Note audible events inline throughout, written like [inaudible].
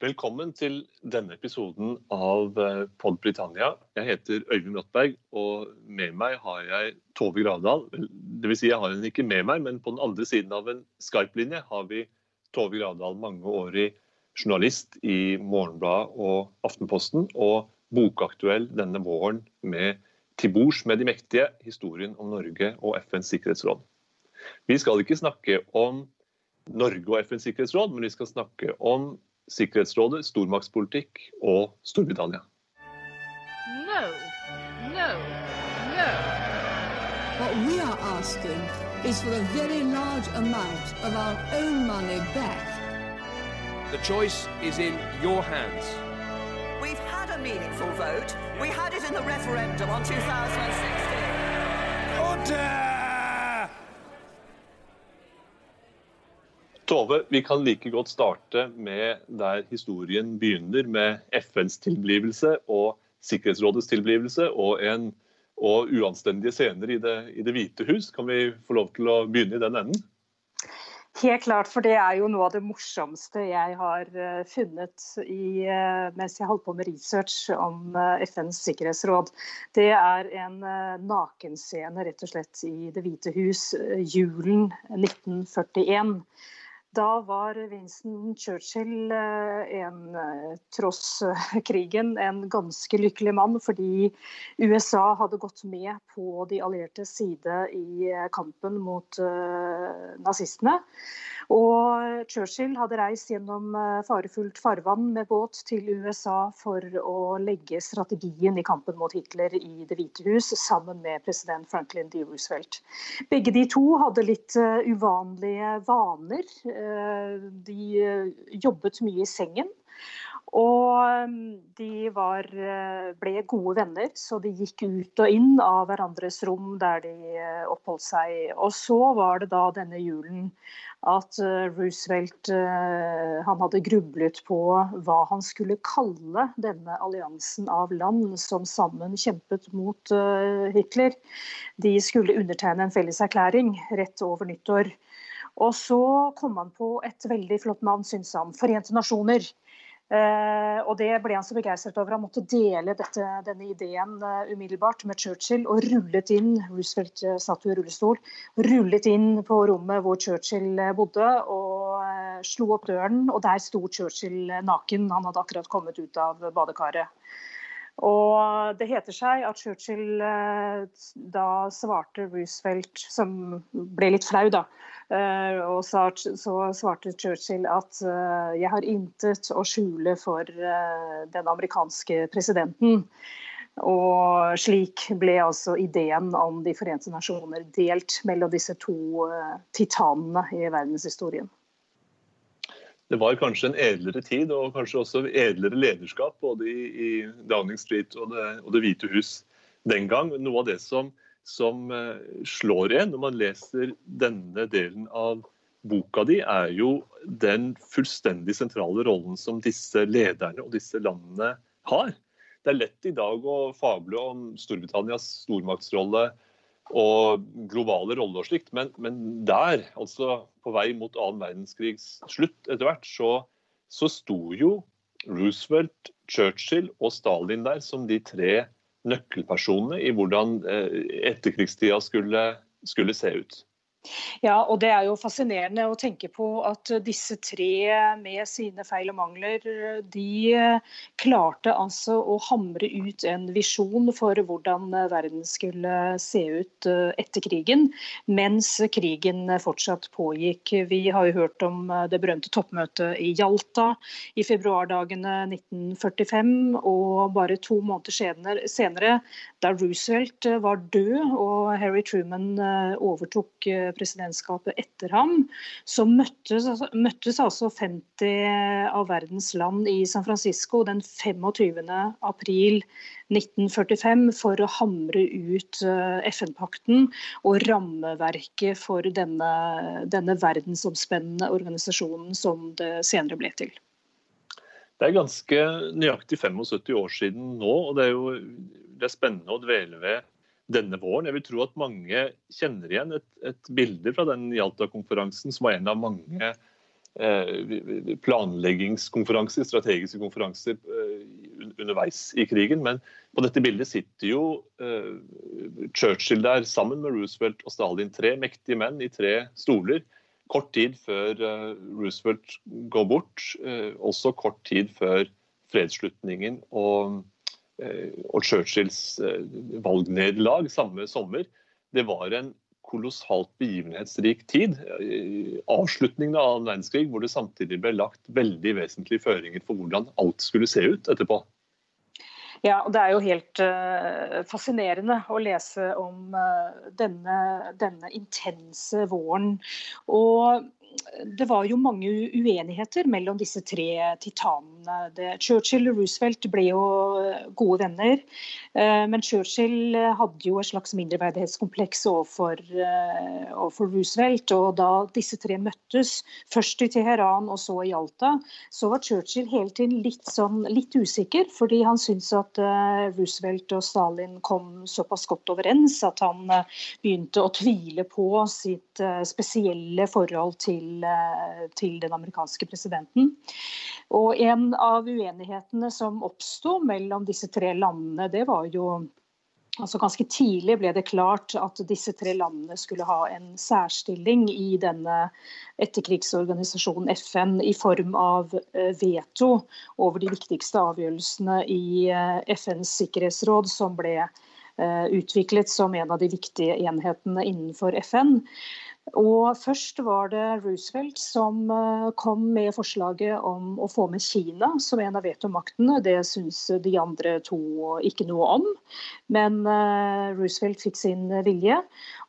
Velkommen til denne episoden av eh, Pod Britannia. Jeg heter Øyvind Rottberg, og med meg har jeg Tove Gravdal. Dvs. Si jeg har henne ikke med meg, men på den andre siden av en Skype-linje har vi Tove Gravdal, mangeårig journalist i Morgenbladet og Aftenposten, og bokaktuell denne våren med Til bords med de mektige, historien om Norge og FNs sikkerhetsråd. Vi skal ikke snakke om Norge og FNs sikkerhetsråd, men vi skal snakke om Sikkerhetsrådet, stormaktspolitikk og Storbritannia. No, no, no. What we are asking is for a very large amount of our own money back. The choice is in your hands. We've had a meaningful vote. We had it in the referendum on 2016. Order! Tove, vi kan like godt starte med der historien begynner, med FNs tilblivelse og Sikkerhetsrådets tilblivelse og, en, og uanstendige scener i det, i det hvite hus. Kan vi få lov til å begynne i den enden? Helt klart, for det er jo noe av det morsomste jeg har eh, funnet i, eh, mens jeg holdt på med research om eh, FNs sikkerhetsråd. Det er en nakenscene rett og slett i Det hvite hus julen 1941. Da var Winston Churchill eh, en, eh, tross eh, krigen en ganske lykkelig mann, fordi USA hadde gått med på de alliertes side i kampen mot nazistene. Og Churchill hadde reist gjennom farefullt farvann med båt til USA for å legge strategien i kampen mot Hitler i Det hvite hus, sammen med president Franklin D. Roosevelt. Begge de to hadde litt uvanlige vaner de eh, jobbet mye i sengen. Og mm, de var, eh, ble gode venner, så de gikk ut og inn av hverandres rom der de oppholdt seg. Og så var det da denne julen at Roosevelt han hadde grublet på hva han skulle kalle denne alliansen av land som sammen kjempet mot Hitler. De skulle undertegne en felles erklæring rett over nyttår. Og så kom han på et veldig flott navn, syns han. Forente nasjoner. Uh, og det ble han så begeistret over. Han måtte dele dette, denne ideen uh, umiddelbart med Churchill og rullet inn Roosevelt uh, satt i rullestol, rullet inn på rommet hvor Churchill bodde og slo opp døren. Og der sto Churchill naken. Han hadde akkurat kommet ut av badekaret. Og det heter seg at Churchill da svarte Roosevelt, som ble litt flau, da, Eh, og så svarte Churchill at eh, jeg har intet å skjule for eh, den amerikanske presidenten. Og slik ble altså ideen om De forente nasjoner delt mellom disse to titanene i verdenshistorien. Det var kanskje en edlere tid og kanskje også edlere lederskap både i, i Downing Street og det, og det Hvite hus den gang. Noe av det som som eh, slår en når man leser denne delen av boka di, er jo den fullstendig sentrale rollen som disse lederne og disse landene har. Det er lett i dag å fable om Storbritannias stormaktsrolle og globale rolle og slikt, men, men, der, altså på vei mot annen verdenskrigs slutt etter hvert, så, så sto jo Roosevelt, Churchill og Stalin der som de tre nøkkelpersonene i hvordan eh, etterkrigstida skulle, skulle se ut. Ja, og det er jo fascinerende å tenke på at disse tre med sine feil og mangler, de klarte altså å hamre ut en visjon for hvordan verden skulle se ut etter krigen, mens krigen fortsatt pågikk. Vi har jo hørt om det berømte toppmøtet i Jalta i februardagene 1945, og bare to måneder senere, da Roosevelt var død og Harry Truman overtok presidentskapet etter ham, så møttes, altså, møttes altså 50 av verdens land i San Francisco den 25. april 1945 for å hamre ut eh, FN-pakten og rammeverket for denne, denne verdensomspennende organisasjonen som det senere ble til. Det er ganske nøyaktig 75 år siden nå, og det er jo det er spennende å dvele ved denne våren. Jeg vil tro at mange kjenner igjen et, et bilde fra den Jalta-konferansen, som var en av mange planleggingskonferanser, strategiske konferanser underveis i krigen. Men på dette bildet sitter jo Churchill der sammen med Roosevelt og Stalin. Tre mektige menn i tre stoler. Kort tid før Roosevelt går bort, også kort tid før fredsslutningen. og Eh, og Churchills eh, valgnederlag samme sommer, det var en kolossalt begivenhetsrik tid. Avslutningen av annen verdenskrig, hvor det samtidig ble lagt veldig vesentlige føringer for hvordan alt skulle se ut etterpå. Ja, og Det er jo helt uh, fascinerende å lese om uh, denne, denne intense våren. Og det var jo mange uenigheter mellom disse tre titanene. Churchill og Roosevelt ble jo gode venner. Eh, men Churchill hadde jo et slags mindreverdighetskompleks overfor, eh, overfor, Roosevelt. Og da disse tre møttes, først i Teheran og så i Alta, så var Churchill hele tiden litt, sånn, litt usikker. Fordi han syntes at eh, Roosevelt og Stalin kom såpass godt overens at han begynte å tvile på sitt spesielle forhold til til, eh, til, den amerikanske presidenten. Og En av uenighetene som oppsto mellom disse tre landene, det var jo altså Ganske tidlig ble det klart at disse tre landene skulle ha en særstilling i denne etterkrigsorganisasjonen FN i form av eh, veto over de viktigste avgjørelsene i eh, FNs sikkerhetsråd, som ble utviklet som en av de viktige enhetene innenfor FN. Og Først var det Roosevelt som eh, kom med forslaget om å få med Kina som en av vetomaktene. Det syns de andre to ikke noe om, men eh, Roosevelt fikk sin vilje.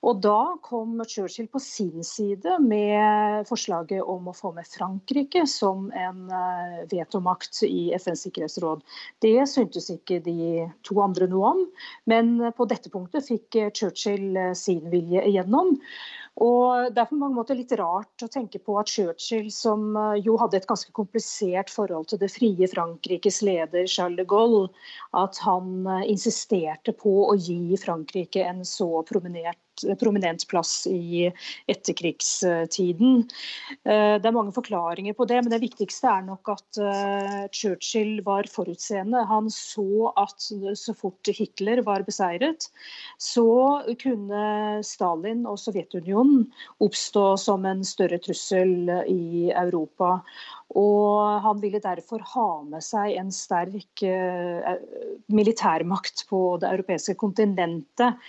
Og Da kom Churchill på sin side med forslaget om å få med Frankrike som en eh, vetomakt i FNs sikkerhetsråd. Det syntes ikke de to andre noe om, men på dette punktet fikk Churchill sin vilje igjennom. Og Det er på mange måter litt rart å tenke på at Churchill, som eh, jo hadde et ganske komplisert forhold til det frie Frankrikes leder Charles de Gaulle, at han eh, insisterte på å gi Frankrike en så prominert prominent plass i etterkrigstiden. Eh, det er mange forklaringer på det, men det viktigste er nok at eh, Churchill var forutseende. Han så at så fort Hitler var beseiret, så kunne Stalin og Sovjetunionen oppstå som en større trussel i Europa. Og han ville derfor ha med seg en sterk uh, militærmakt på det europeiske kontinentet,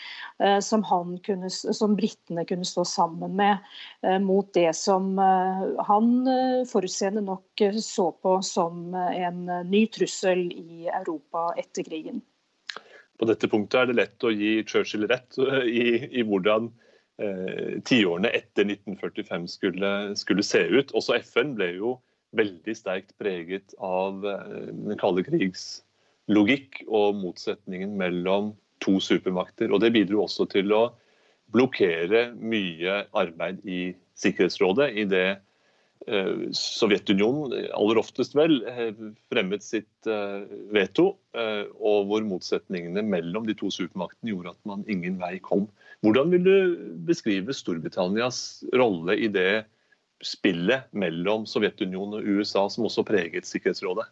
uh, som, kunne, som britene kunne stå sammen med, uh, mot det som han forutseende nok så på som en ny trussel i Europa etter krigen. På dette punktet er det lett å gi Churchill rett i, i hvordan tiårene etter 1945 skulle, skulle se ut. Også FN ble jo veldig sterkt preget av eh, den kalde krigs logikk og motsetningen mellom to supermakter. Og Det bidro også til å blokkere mye arbeid i Sikkerhetsrådet, i det eh, Sovjetunionen aller oftest vel eh, fremmet sitt veto, og hvor motsetningene mellom de to supermaktene gjorde at man ingen vei kom. Hvordan vil du beskrive Storbritannias rolle i det spillet mellom Sovjetunionen og USA som også preget Sikkerhetsrådet?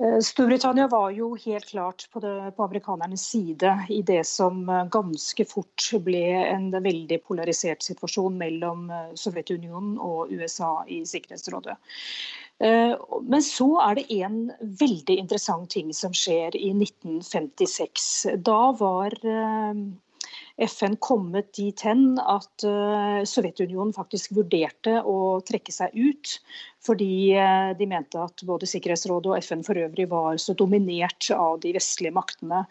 Eh, Storbritannia var jo helt klart på, det, på, amerikanernes side i det som eh, ganske fort ble en veldig polarisert situasjon mellom eh, Sovjetunionen og USA i Sikkerhetsrådet. Men så er det en veldig interessant ting som skjer i 1956. Da var FN kommet dit hen at Sovjetunionen faktisk vurderte å trekke seg ut fordi eh, de mente at både Sikkerhetsrådet og FN for øvrig var så dominert av de vestlige maktene.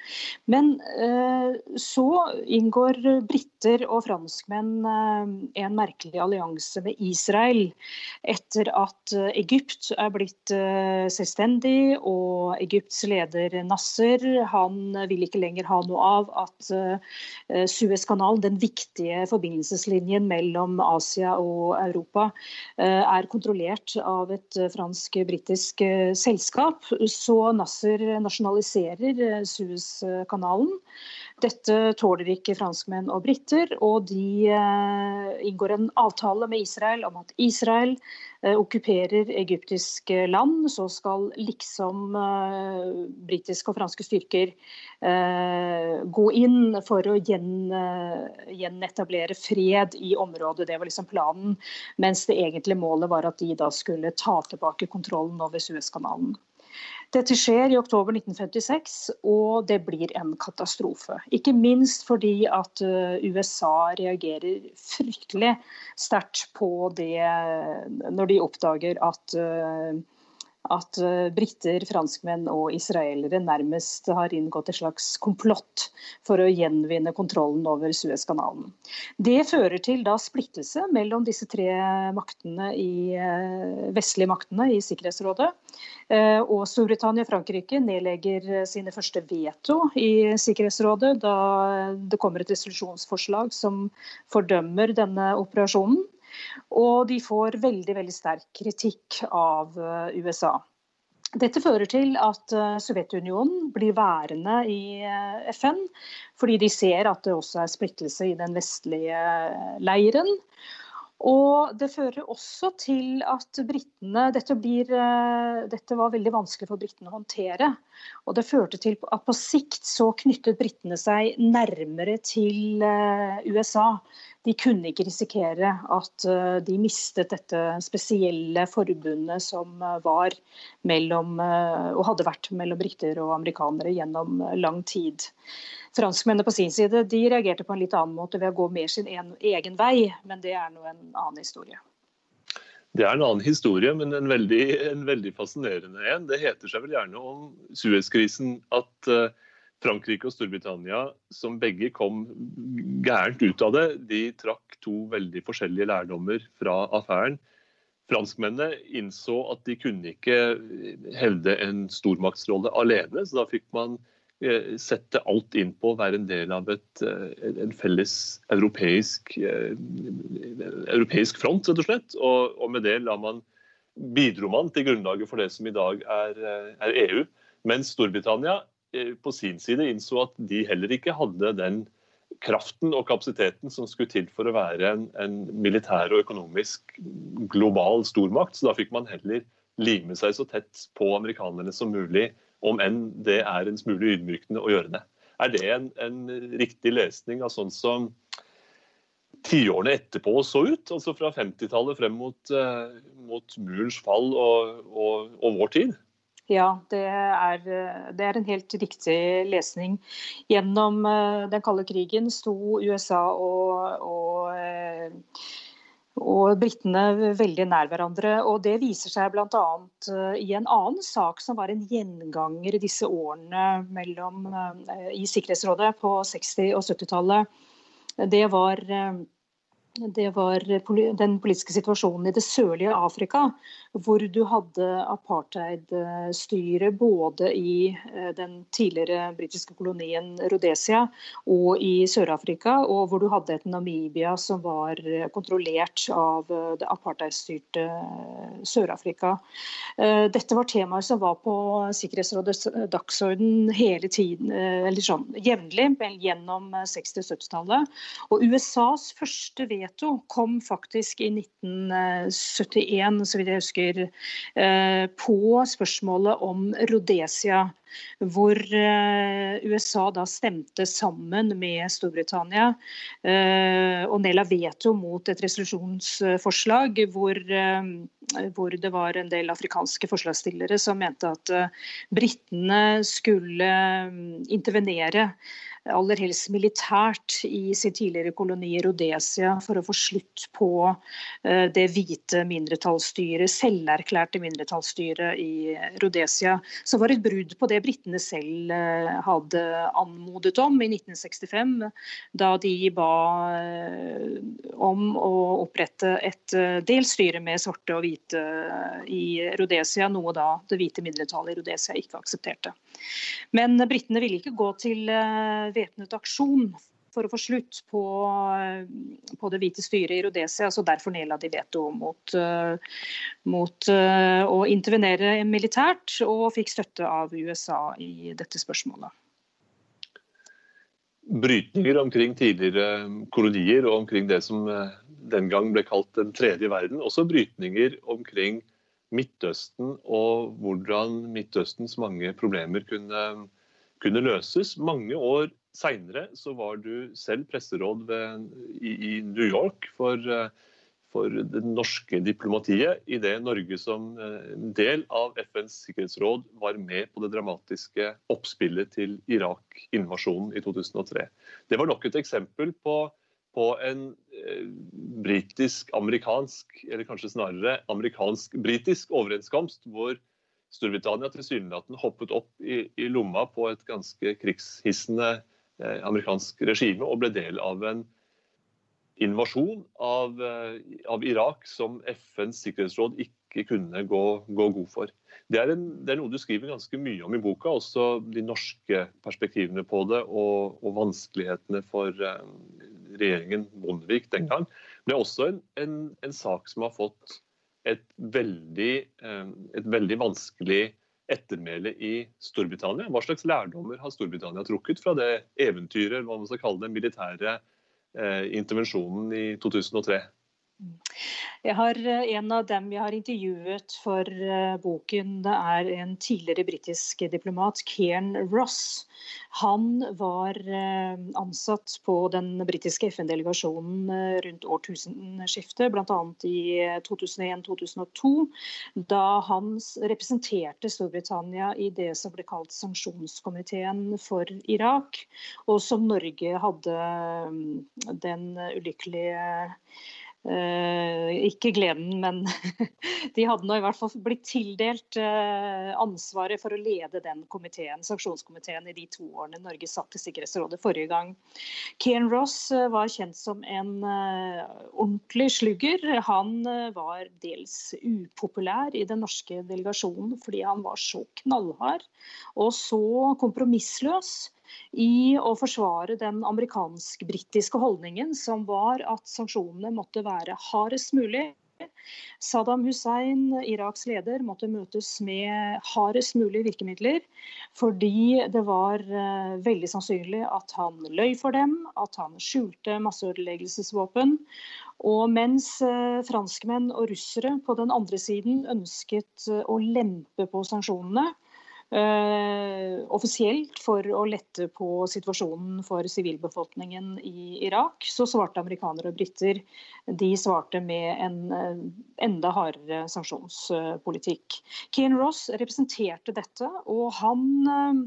Men eh, så inngår briter og franskmenn eh, en merkelig allianse med Israel etter at Egypt er blitt selvstendig, og Egypts leder Nasser han vil ikke lenger ha noe av at Suezkanalen, den viktige forbindelseslinjen mellom Asia og Europa, er kontrollert av et eh, fransk-britisk eh, selskap. Så Nasser nasjonaliserer eh, Suezkanalen. Dette tåler ikke franskmenn og briter, og de inngår en avtale med Israel om at Israel okkuperer egyptisk land. Så skal liksom britiske og franske styrker gå inn for å gjenetablere fred i området. Det var liksom planen. Mens det egentlige målet var at de da skulle ta tilbake kontrollen over Suezkanalen. Dette skjer i oktober 1956, og det blir en katastrofe. Ikke minst fordi at eh, USA reagerer fryktelig sterkt på det når de oppdager at eh, at eh, briter, franskmenn og israelere nærmest har inngått et slags komplott for å gjenvinne kontrollen over Suezkanalen. Det fører til da splittelse mellom disse tre maktene i, eh, vestlige maktene i Sikkerhetsrådet. Eh, og Storbritannia og Frankrike nedlegger sine første veto i Sikkerhetsrådet da det kommer et resolusjonsforslag som fordømmer denne operasjonen. Og de får veldig, veldig sterk kritikk av eh, USA. Dette fører til at eh, Sovjetunionen blir værende i eh, FN, fordi de ser at det også er splittelse i den vestlige leiren. Og det fører også til at britene dette, dette, var veldig vanskelig for britene å håndtere. Og det førte til at på sikt så knyttet britene seg nærmere til USA de kunne ikke risikere at eh, de mistet dette spesielle forbundet som eh, var mellom, eh, og hadde vært mellom briter og amerikanere gjennom lang tid. Franskmennene på sin side de reagerte på en litt annen måte ved å gå mer sin egen vei, men det er nå en annen historie. Det er en annen historie, men en veldig, en veldig fascinerende en. Det heter seg vel gjerne om Suez-krisen at uh, Frankrike og Storbritannia, som begge kom gærent ut av det, de trakk to veldig forskjellige lærdommer fra affæren. Franskmennene innså at de kunne ikke hevde en stormaktsrolle alene, så da fikk man eh, sette alt inn på å være en del av et, eh, en felles europeisk, eh, europeisk front, rett og slett. Og, og med det man, bidro man til grunnlaget for det som i dag er, er EU. Mens Storbritannia Eh, på sin side innså at de heller ikke hadde den kraften og kapasiteten som skulle til for å være en, en militær og økonomisk global stormakt. Så da fikk man heller lime seg så tett på amerikanerne som mulig, om enn det er en smule ydmykende å gjøre det. Er det en, en riktig lesning av sånn som tiårene etterpå så ut? Altså fra 50-tallet frem mot, uh, mot, murens fall og, og, og vår tid? Ja, det er, det er, en helt riktig lesning. Gjennom eh, den kalde krigen sto USA og, og, eh, og britene veldig nær hverandre. og Det viser seg bl.a. Eh, i en annen sak som var en gjenganger i disse årene mellom, i Sikkerhetsrådet på 60- og 70-tallet. Det var det var den politiske situasjonen i det sørlige Afrika, hvor du hadde apartheidstyre både i eh, den tidligere britiske kolonien Rhodesia og i Sør-Afrika, og hvor du hadde et Namibia som var kontrollert av eh, det apartheidstyrte eh, Sør-Afrika. Dette var temaer som var på Sikkerhetsrådets dagsorden hele tiden, eller sånn jevnlig gjennom 60- og 70-tallet. Og USAs første veto veto kom faktisk i 1971, så vidt jeg husker, eh, på spørsmålet om Rhodesia hvor eh, USA da stemte sammen med Storbritannia eh, og nedla veto mot et resolusjonsforslag hvor, hvor, det var en del afrikanske forslagsstillere som mente at britene skulle intervenere aller helst militært i sin tidligere koloni Rhodesia for å få slutt på eh, det hvite mindretallsstyret, selverklærte mindretallsstyret i Rhodesia, som var et brudd på det britene selv eh, hadde anmodet om i 1965, da de ba eh, om å opprette et delstyre med svarte og hvite i Rhodesia, noe da det hvite mindretallet i Rhodesia ikke aksepterte. Men britene ville ikke gå til væpnet aksjon for å få slutt på, på, det hvite styret i Rhodesia. så Derfor nedla de veto mot, mot å intervenere militært, og fikk støtte av USA i dette spørsmålet. brytninger omkring tidligere kolonier og omkring det som den gang ble kalt den tredje verden. Også brytninger omkring Midtøsten og hvordan Midtøstens mange problemer kunne, kunne løses. Mange år seinere var du selv presseråd ved, i, i, New York for, for det norske diplomatiet, idet Norge som en del av FNs sikkerhetsråd var med på det dramatiske oppspillet til Irak-invasjonen i 2003. Det var nok et eksempel på på en eh, britisk-amerikansk, eller kanskje snarere amerikansk-britisk overenskomst, hvor Storbritannia tilsynelatende hoppet opp i, i, lomma på et ganske krigshissende eh, amerikansk regime og ble del av en invasjon av, eh, av Irak som FNs sikkerhetsråd ikke kunne gå, gå god for. Det er, en, det er, noe du skriver ganske mye om i boka, også de norske perspektivene på det og, og vanskelighetene for eh, regjeringen Bondevik den gang, Det er også en, en, en sak som har fått et veldig, eh, et veldig vanskelig ettermæle i Storbritannia. Hva slags lærdommer har Storbritannia trukket fra det eventyret, hva man skal kalle den militære eh, intervensjonen i 2003? Jeg har eh, En av dem jeg har intervjuet for uh, boken, det er en tidligere britisk diplomat, Cairn Ross. Han var uh, ansatt på den britiske FN-delegasjonen rundt årtusenskiftet, bl.a. i 2001-2002, da han representerte Storbritannia i det som ble kalt sanksjonskomiteen for Irak, og som Norge hadde um, den ulykkelige ikke gleden, men [laughs] de hadde nå i hvert fall blitt tildelt uh, ansvaret for å lede den komiteen, sanksjonskomiteen i de to årene Norge satt i Sikkerhetsrådet forrige gang. Kian Ross uh, var kjent som en ordentlig slugger. Han var dels upopulær i den norske delegasjonen fordi han var så knallhard og så kompromissløs i å forsvare den amerikansk-britiske holdningen, som var at sanksjonene måtte være hardest mulig. Saddam Hussein, Iraks leder, måtte møtes med hardest mulig virkemidler. Fordi det var uh, veldig sannsynlig at han løy for dem, at han skjulte masseødeleggelsesvåpen. Og mens uh, franskmenn og russere på den andre siden ønsket uh, å lempe på sanksjonene, Uh, offisielt for å lette på situasjonen for sivilbefolkningen i Irak, så svarte amerikanere og briter de svarte med en uh, enda hardere sanksjonspolitikk. Keane Ross representerte dette, og han eh,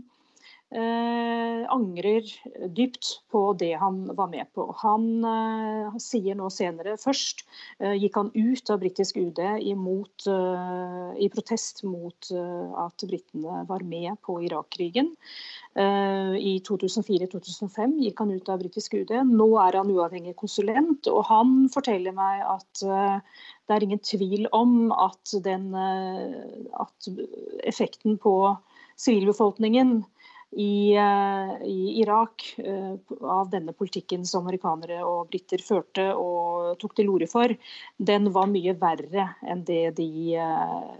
angrer dypt på det han var med på. Han eh, sier nå senere Først eh, gikk han ut av britisk UD imot, eh, i protest mot eh, at britene var med på Irak-krigen. Eh, I 2004-2005 gikk han ut av britisk UD. Nå er han uavhengig konsulent, og han forteller meg at det er ingen tvil om at, den, at effekten på sivilbefolkningen i, eh, i Irak eh, av denne politikken som amerikanere og briter førte og tok til orde for, den var mye verre enn det de, eh,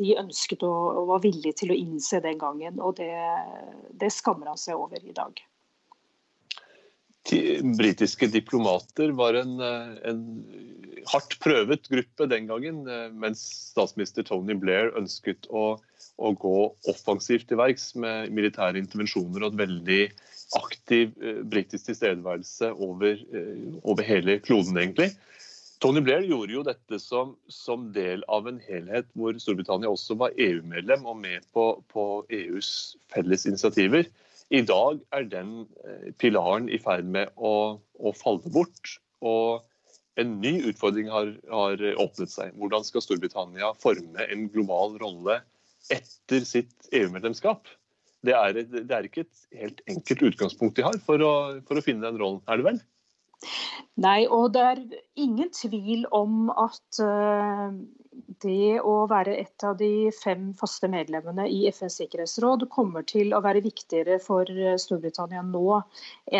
de ønsket og, og, var villige til å innse den gangen. Og det, det skammer han seg over i dag. Britiske diplomater var en, en hardt prøvet gruppe den gangen, mens statsminister Tony Blair ønsket å å gå offensivt til verks med militære intervensjoner og et veldig aktiv eh, britisk tilstedeværelse over, eh, over, hele kloden, egentlig. Tony Blair gjorde jo dette som, som, del av en helhet hvor Storbritannia også var EU-medlem og med på, på, EUs felles initiativer. I dag er den eh, pilaren i ferd med å, å falle bort. og en ny utfordring har, har, åpnet seg. Hvordan skal Storbritannia forme en global rolle etter sitt EU-medlemskap. Det, det, er ikke et helt enkelt utgangspunkt de har for å, for å finne den rollen, er det vel? Nei, og det er ingen tvil om at uh, det å være et av de fem faste medlemmene i FNs sikkerhetsråd kommer til å være viktigere for Storbritannia nå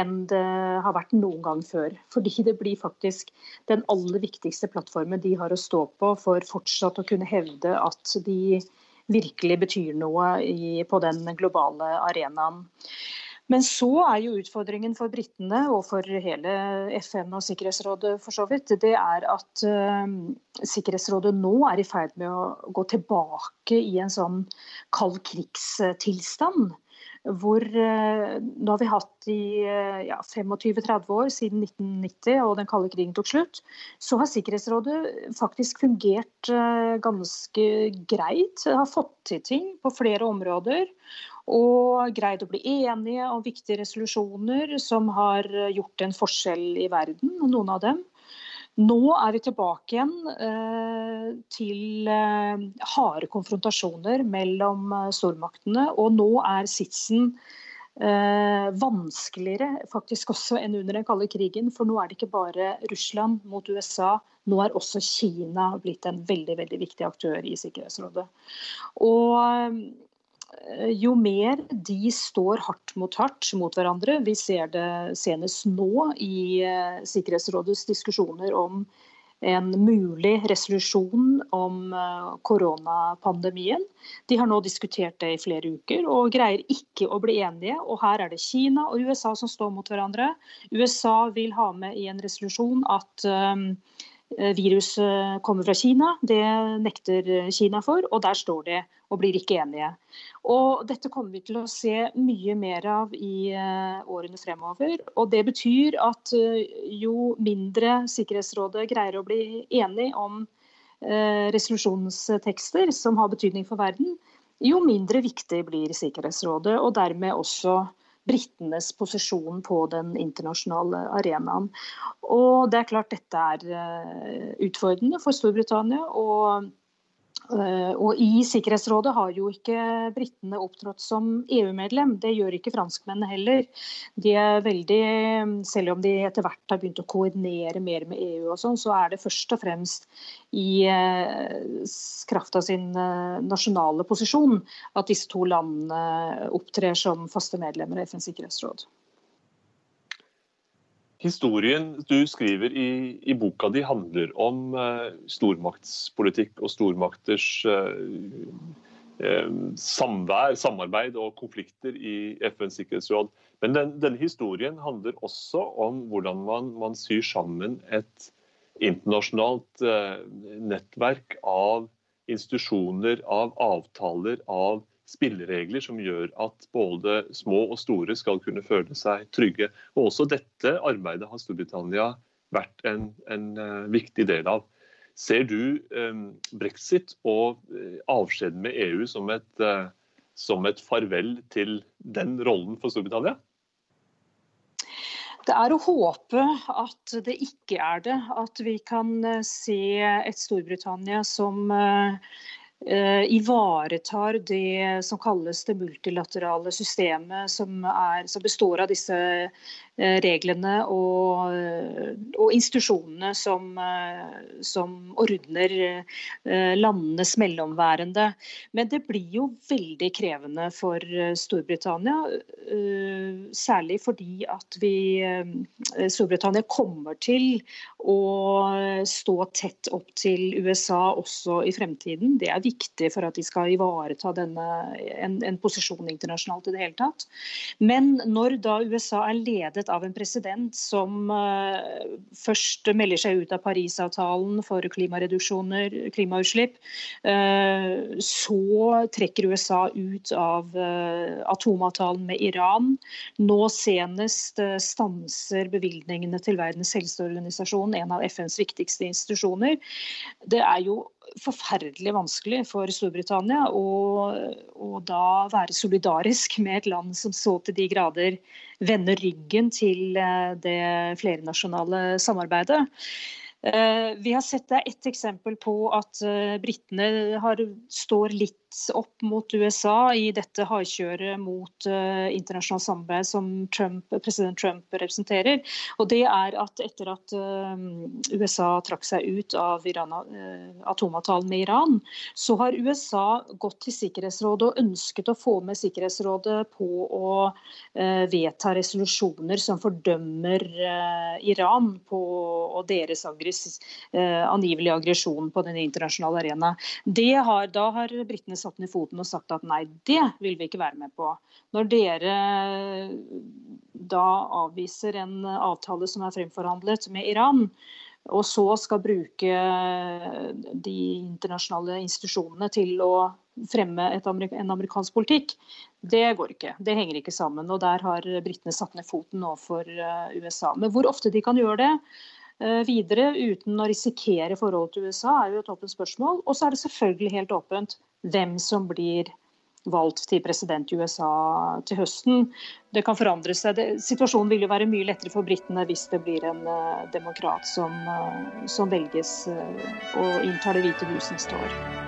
enn det har vært noen gang før. Fordi det blir faktisk den aller viktigste plattformen de har å stå på for fortsatt å kunne hevde at de virkelig betyr noe i, på den globale arenaen. Men så er jo utfordringen for britene og for hele FN og Sikkerhetsrådet for så vidt, det er at uh, Sikkerhetsrådet nå er i ferd med å gå tilbake i en sånn kald krigstilstand. Hvor uh, nå har vi hatt i uh, ja, 25-30 år, siden 1990 og den kalde krigen tok slutt, så har Sikkerhetsrådet faktisk fungert ganske greit. Har fått til ting på flere områder og greid å bli enige om viktige resolusjoner som har gjort en forskjell i verden, noen av dem. Nå er vi tilbake igjen eh, til eh, harde konfrontasjoner mellom eh, stormaktene. Og nå er sitsen eh, vanskeligere faktisk også enn under den kalde krigen. For nå er det ikke bare Russland mot USA, nå er også Kina blitt en veldig, veldig viktig aktør i Sikkerhetsrådet. Og Eh, jo mer de står hardt mot hardt mot hverandre, vi ser det senest nå i eh, Sikkerhetsrådets diskusjoner om en mulig resolusjon om eh, koronapandemien. De har nå diskutert det i flere uker og greier ikke å bli enige. Og her er det Kina og USA som står mot hverandre. USA vil ha med i en resolusjon at viruset kommer fra Kina. Det nekter Kina for, og der står de og blir ikke enige. Og dette kommer vi til å se mye mer av i uh, årene fremover. Og det betyr at uh, jo mindre Sikkerhetsrådet greier å bli enig om resolusjonstekster som har betydning for verden, jo mindre viktig blir Sikkerhetsrådet, og dermed også britenes posisjon på den internasjonale arenaen. Og det er klart dette er utfordrende for Storbritannia. og Eh, og I Sikkerhetsrådet har jo ikke britene opptrådt som EU-medlem. Det gjør ikke franskmennene heller. De er veldig, Selv om de etter hvert har begynt å koordinere mer med EU, og sånn, så er det først og fremst i eh, kraft av sin eh, nasjonale posisjon at disse to landene opptrer som faste medlemmer av FNs sikkerhetsråd. Historien du skriver i, i, boka di handler om eh, stormaktspolitikk og stormakters uh, uh, samvær, samarbeid og konflikter i FNs sikkerhetsråd. Men den, denne historien handler også om hvordan man, man syr sammen et internasjonalt nettverk av institusjoner, av avtaler, av spilleregler som gjør at både små og store skal kunne føle seg trygge. Og Også dette arbeidet har Storbritannia vært en, en uh, viktig del av. Ser du um, brexit og uh, avskjeden med EU som et, som et farvel til den rollen for Storbritannia? Det er å håpe at det ikke er det. At vi kan se et Storbritannia som Eh, ivaretar det som kalles det multilaterale systemet, som, er, som består av disse Eh, reglene og, og institusjonene som, eh, som, ordner eh, landenes mellomværende. Men det blir jo veldig krevende for Storbritannia. Særlig fordi at vi Storbritannia kommer til å stå tett opp til USA også i fremtiden. Det er viktig for at de skal ivareta denne, en, en posisjon internasjonalt i det hele tatt. Men når da USA er ledet av en president som uh, først melder seg ut av Parisavtalen for klimareduksjoner, klimautslipp. Uh, så trekker USA ut av uh, atomavtalen med Iran. Nå senest stanser bevilgningene til Verdens helseorganisasjon, en av FNs viktigste institusjoner. Det er jo forferdelig vanskelig for Storbritannia å, å, da være solidarisk med et land som så til de grader vender ryggen til eh, det flernasjonale samarbeidet. Eh, vi har sett det ett eksempel på at britene har, står litt opp mot USA i dette hardkjøret mot uh, internasjonalt samarbeid som Trump, president Trump representerer. Og det er at etter at uh, USA trakk seg ut av Iran, uh, atomavtalen med Iran, så har USA gått til Sikkerhetsrådet og ønsket å få med Sikkerhetsrådet på å vedta resolusjoner som fordømmer Iran på, og deres aggress, angivelig aggresjon på den internasjonale arena. Har, da har britene satt ned foten og sagt at nei, det vil vi ikke være med på. Når dere da avviser en avtale som er fremforhandlet med Iran, og så skal bruke de internasjonale institusjonene til å fremme en amerikansk politikk, det går ikke. Det henger ikke sammen. Og der har britene satt ned foten overfor eh, USA. Men hvor ofte de kan gjøre det eh, videre uten å risikere forholdet til USA, er jo et åpent spørsmål. Og så er det selvfølgelig helt åpent hvem som blir valgt til president i USA til høsten. Det kan forandre seg. Situasjonen vil jo være mye lettere for britene hvis det blir en uh, demokrat som, uh, som velges og inntar Det hvite hus neste år.